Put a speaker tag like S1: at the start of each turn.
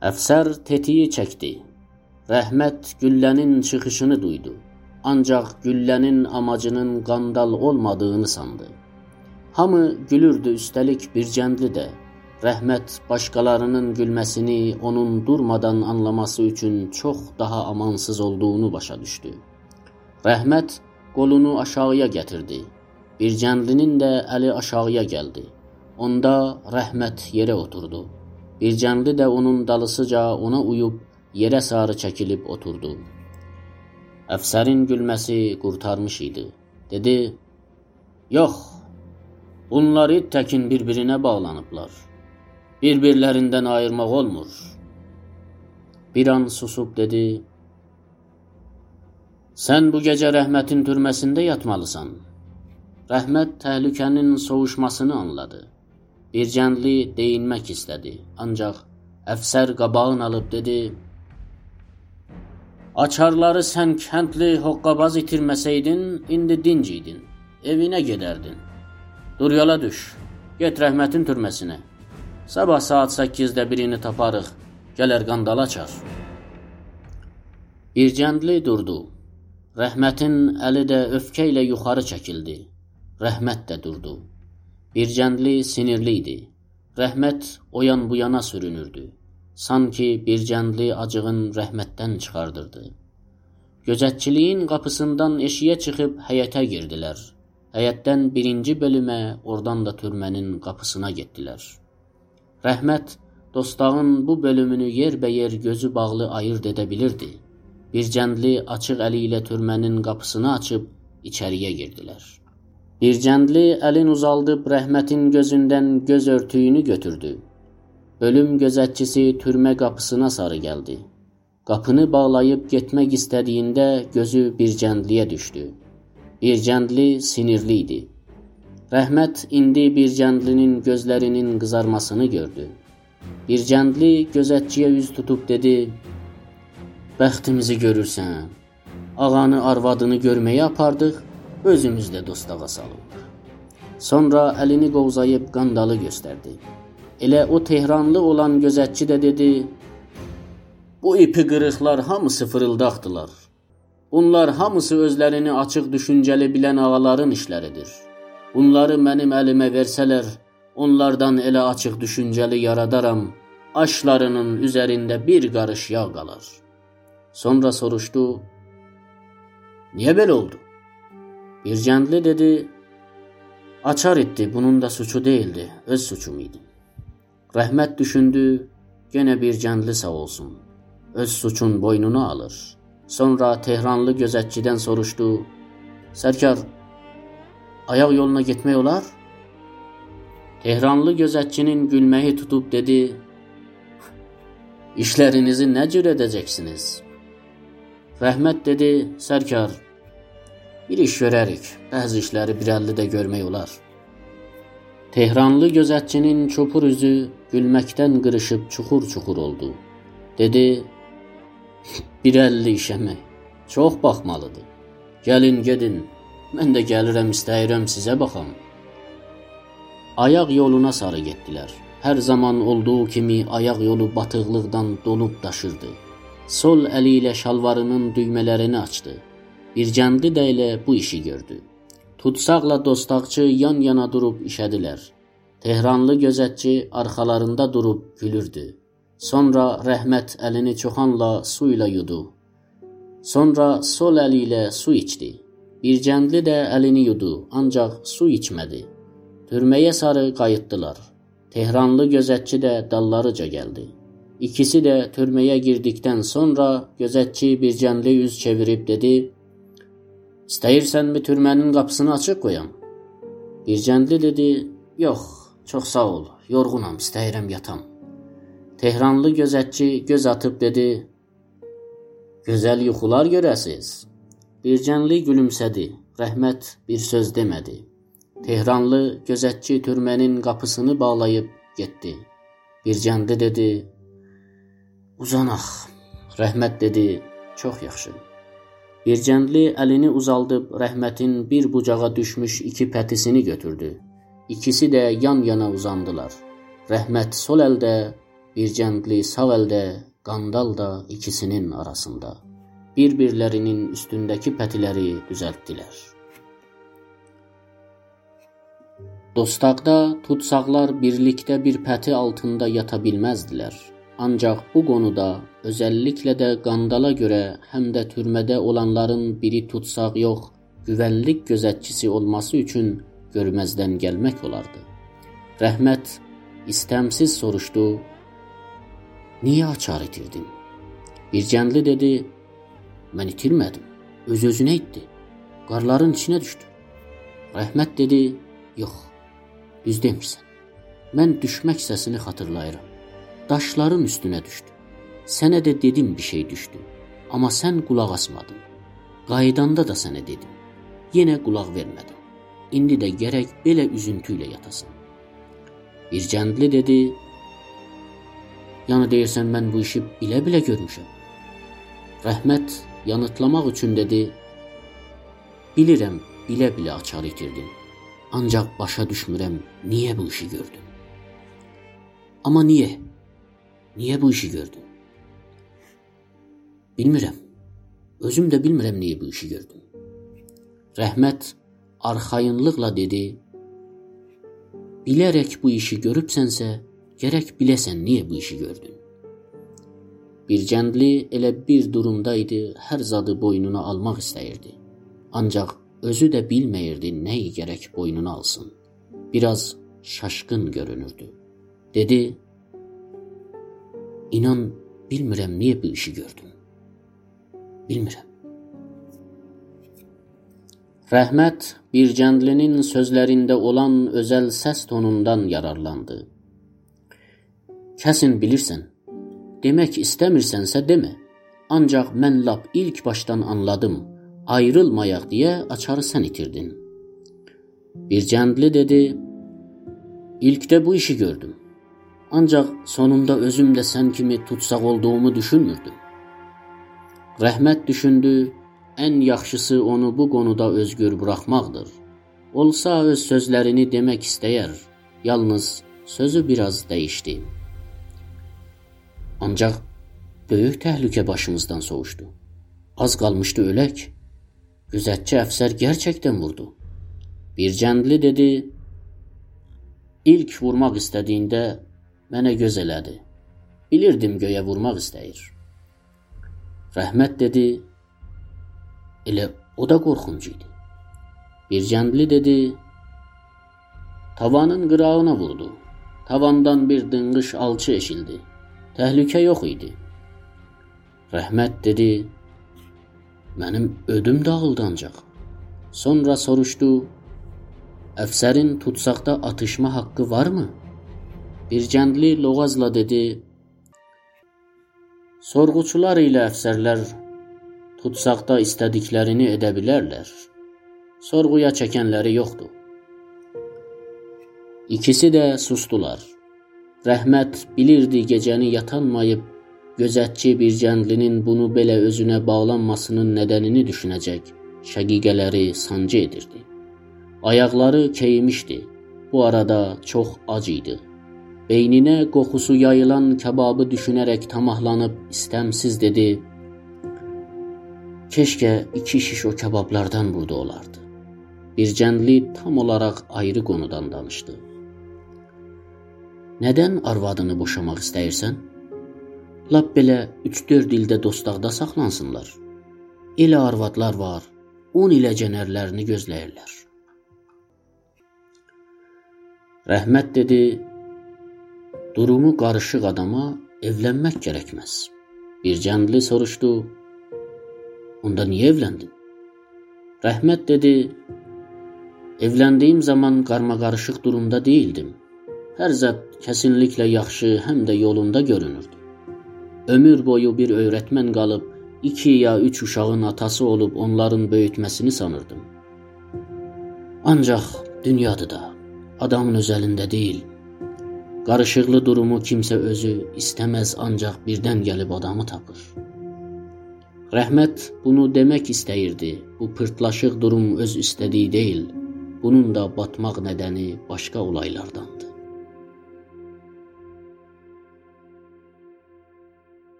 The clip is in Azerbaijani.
S1: Əfsər tetiyi çəkdi. Rəhmət güllənin çıxışını duydu. Ancaq güllənin amacının qandal olmadığını sandı. Hamı gülürdü, üstəlik bircəndli də. Rəhmət başqalarının gülməsini onun durmadan anlaması üçün çox daha amansız olduğunu başa düşdü. Rəhmət qolunu aşağıya gətirdi. Bircəndlinin də əli aşağıya gəldi. Onda rəhmət yerə oturdu. Bircəndli də onun dalısıca ona uyub yerə sarı çəkilib oturdu. Əfsərin gülməsi qurtarmış idi. Dedi: "Yox. Bunlar it təkin bir-birinə bağlanıblar. Bir-birlərindən ayırmaq olmur." Bir an susub dedi: "Sən bu gecə rəhmətin türməsində yatmalısan." Rəhmət təhlükənin soğuşmasını anladı. Bircəndli deyinmək istədi, ancaq əfsər qabağın alıb dedi: Açarları sən kəndli hoqqabaz itirməsəydin, indi dinc idin. Evinə gedərdin. Dur yola düş. Get rəhmətin türməsinə. Sabah saat 8-də birini taparıq. Gələr qandala açar. Bircəndli durdu. Rəhmətin əli də öfkə ilə yuxarı çəkildi. Rəhmət də durdu. Bircəndli sinirli idi. Rəhmət o yan bu yana sürünürdü. Sanki bir cəndli acığın rəhmətdən çıxardırdı. Gözətçiliyin qapısından eşiyə çıxıb həyətə girdilər. Həyətdən birinci bölümə, oradan da türmənin qapısına getdilər. Rəhmət dostağın bu bölümünü yerbəyer gözü bağlı ayırd edə bilirdi. Bir cəndli açıq əli ilə türmənin qapısını açıb içəriyə girdilər. Bir cəndli əlin uzaldıb rəhmətin gözündən göz örtüyünü götürdü. Bölüm gözətçisi türmə qapısına sarı gəldi. Qapını bağlayıb getmək istədiyində gözü bir cəndliyə düşdü. Bir cəndli sinirli idi. Rəhmət indi bir cəndlinin gözlərinin qızarmasını gördü. Bir cəndli gözətçiyə üz tutub dedi: "Bəxtimizi görürsən. Ağanı, arvadını görməyə apardıq, özümüz də dostağa salıb." Sonra əlini qovzayıb qandalı göstərdi. Elə o Tehranlı olan gözətçi də dedi: "Bu ipi qırıqlar hamısı fırıldaqdılar. Bunlar hamısı özlərini açıq düşüncəli bilən ağaların işləridir. Bunları mənim əlimə versələr, onlardan elə açıq düşüncəli yaradaram, aşlarının üzərində bir qarış yağ qalar." Sonra soruşdu: "Niyə belə oldu?" Bir kəndli dedi: "Açar etdi, bunun da suçu değildi, öz suçum idi." Rəhmət düşündü, yenə bir gəndli sağ olsun. Öz suçun boynuna alır. Sonra Tehranlı gözətçidən soruşdu: "Sərkar, ayaq yoluna getmək olar?" Tehranlı gözətçinin gülməyi tutub dedi: "İşlərinizi nə cür edəcəksiniz?" Rəhmət dedi: "Sərkar, bir iş görərik. Bəzi işləri bir əldə görmək olar." Tehranlı gözətçinin çopur üzü gülməkdən qırışıb çuxur-çuxur oldu. Dedi: "Bir əlli işəmə. Çox baxmalıdır. Gəlin, gedin. Mən də gəlirəm, istəyirəm sizə baxam." Ayaq yoluna sarı getdilər. Hər zaman olduğu kimi ayaq yolu batıqlıqdan donub daşırdı. Sol əli ilə şalvarının düymələrini açdı. Bir gəndli də elə bu işi gördü. Tutsaqla dostaqçı yan-yana durub işədilər. Tehranlı gözətçi arxalarında durub gülürdü. Sonra Rəhmət əlini çoxanla su ilə yudu. Sonra sol əli ilə su içdi. Bir gəndli də əlini yudu, ancaq su içmədi. Türməyə sarı qayıtdılar. Tehranlı gözətçi də dallarıca gəldi. İkisi də türməyə girdikdən sonra gözətçi bir gəndli üz çevirib dedi: İstəyirsənmi türmənin qapısını açıq qoyam? Bircəndli dedi: "Yox, çox sağ ol. Yorğunam, istəyirəm yatam." Tehranlı gözətçi göz atıb dedi: "Gözəl yuxular görəsiz." Bircənli gülümsədi. Rəhmət bir söz demədi. Tehranlı gözətçi türmənin qapısını bağlayıb getdi. Bircəndi dedi: "Uzanaq." Rəhmət dedi: "Çox yaxşı." Bircəndli əlini uzaldıb rəhmətin bir bucağa düşmüş iki pətisini götürdü. İkisi də yan-yana uzandılar. Rəhmət sol əldə, bir cəndli sağ əldə, qandal da ikisinin arasında. Bir-birlərinin üstündəki pətiləri düzəltdilər. Dostaqda tutsaqlar birlikdə bir pəti altında yata bilməzdilər. Ancaq bu qonuda özəlliklə də qandala görə həm də türmədə olanların biri tutsaq yox, güvənlik gözətçisi olması üçün görməzdən gəlmək olardı. Rəhmət istəmsiz soruşdu: "Niyə açar itirdin?" Bir cəndli dedi: "Mən itirmədim. Öz özünə itdi. Qarların içinə düşdü." Rəhmət dedi: "Yox. Düz demirsən. Mən düşmək səsini xatırlayıram. Daşların üstünə düşdü. Sənə də dedim bir şey düşdü. Amma sən qulaq asmadın. Qayıdanda da sənə dedim. Yenə qulaq vermədin. İndi də gərək belə üzüntü ilə yatasan. Bir cəndli dedi: "Yəni deyirsən mən bu işi bilə-bilə görmüşəm." Rəhmət yanıtlamaq üçün dedi: "Bilirəm, bilə-bilə açar itirdin. Ancaq başa düşmürəm, niyə bu işi gördün? Amma niyə? Niyə bu işi gördün? Bilmirəm. Özüm də bilmirəm niyə bu işi gördüm. Rəhmət arxayınlıqla dedi: Bilərək bu işi görübsənsə, gərək biləsən niyə bu işi gördün. Bir cəndli elə bir durumda idi, hər zadı boynuna almaq istəyirdi. Ancaq Özü də bilməyirdi nəyi gərək boynuna alsın. Biraz şaşqın görünürdü. Dedi: "İnan, bilmirəm niyə bu işi gördüm. Bilmirəm." Rəhmət bir cəndlinin sözlərində olan özəl səs tonundan yararlandı. Kəsin bilirsən. Demək istəmirsənsə demə. Ancaq mən lap ilk başdan anladım ayrılmayaq deyə açarı sən itirdin. Bir cəndli dedi, İlkdə bu işi gördüm. Ancaq sonunda özüm də sən kimi tutsaq olduğumu düşünmürdüm. Rəhmət düşündü, ən yaxşısı onu bu qonuda özgür buraxmaqdır. Olsa öz sözlərini demək istəyər, yalnız sözü biraz dəyişdi. Ancaq böyük təhlükə başımızdan soğuşdu. Az qalmışdı ölək. Gözətçi əfsər gerçəkdən vurdu. Bir cəndli dedi, İlk vurmaq istədiyində mənə göz elədi. Bilirdim göyə vurmaq istəyir. Rəhmət dedi, elə o da qorxunc idi. Bir cəndli dedi, tavanın qırağına vurdu. Tavandan bir dınqış alçı eşildi. Təhlükə yox idi. Rəhmət dedi, Mənim ödüm dağıldı ancaq. Sonra soruşdu: Əfsərin tutsaqda atışma haqqı varmı? Bir cəndli loğazla dedi: Sorğuçular ilə əfsərlər tutsaqda istədiklərini edə bilərlər. Sorğuya çəkənləri yoxdur. İkisi də sustular. Rəhmət bilirdi gecəni yatanmayıb Gözətçi bir cəndlinin bunu belə özünə bağlanmasının nədənini düşünəcək, şəqiqələri sancı edirdi. Ayaqları keyimişdi. Bu arada çox ac idi. Beyninə qoxusu yayılan kababı düşünərək tamahlanıb istəmsiz dedi: Keşkə iki şiş o kabablardan burada olardı. Bir cəndli tam olaraq ayrı qonudan danışdı. Nədən arvadını boşamaq istəyirsən? Lap belə 3-4 ildə dostaqda saxlansınlar. Elə arvadlar var, 10 ilə cənərlərini gözləyirlər. Rəhmət dedi, durumu qarışıq adama evlənmək gərəkməz. Bir cəndli soruşdu, onda niyə evləndin? Rəhmət dedi, evləndiyim zaman qarma-qarışıq durumda deyildim. Hər zət kəsinliklə yaxşı, həm də yolunda görünürdü. Ömür boyu bir öyrətmən qalıb, iki ya üç uşağın atası olub onların böyütməsini sanırdım. Ancaq dünyadır da, adamın öz əlində deyil. Qarışıqlı durumu kimsə özü istəməz ancaq birdən gəlib adamı tapır. Rəhmət bunu demək istəyirdi. Bu pırtlaşıq durum öz istədiyi deyil. Bunun da batmaq nədəni başqa olaylardan.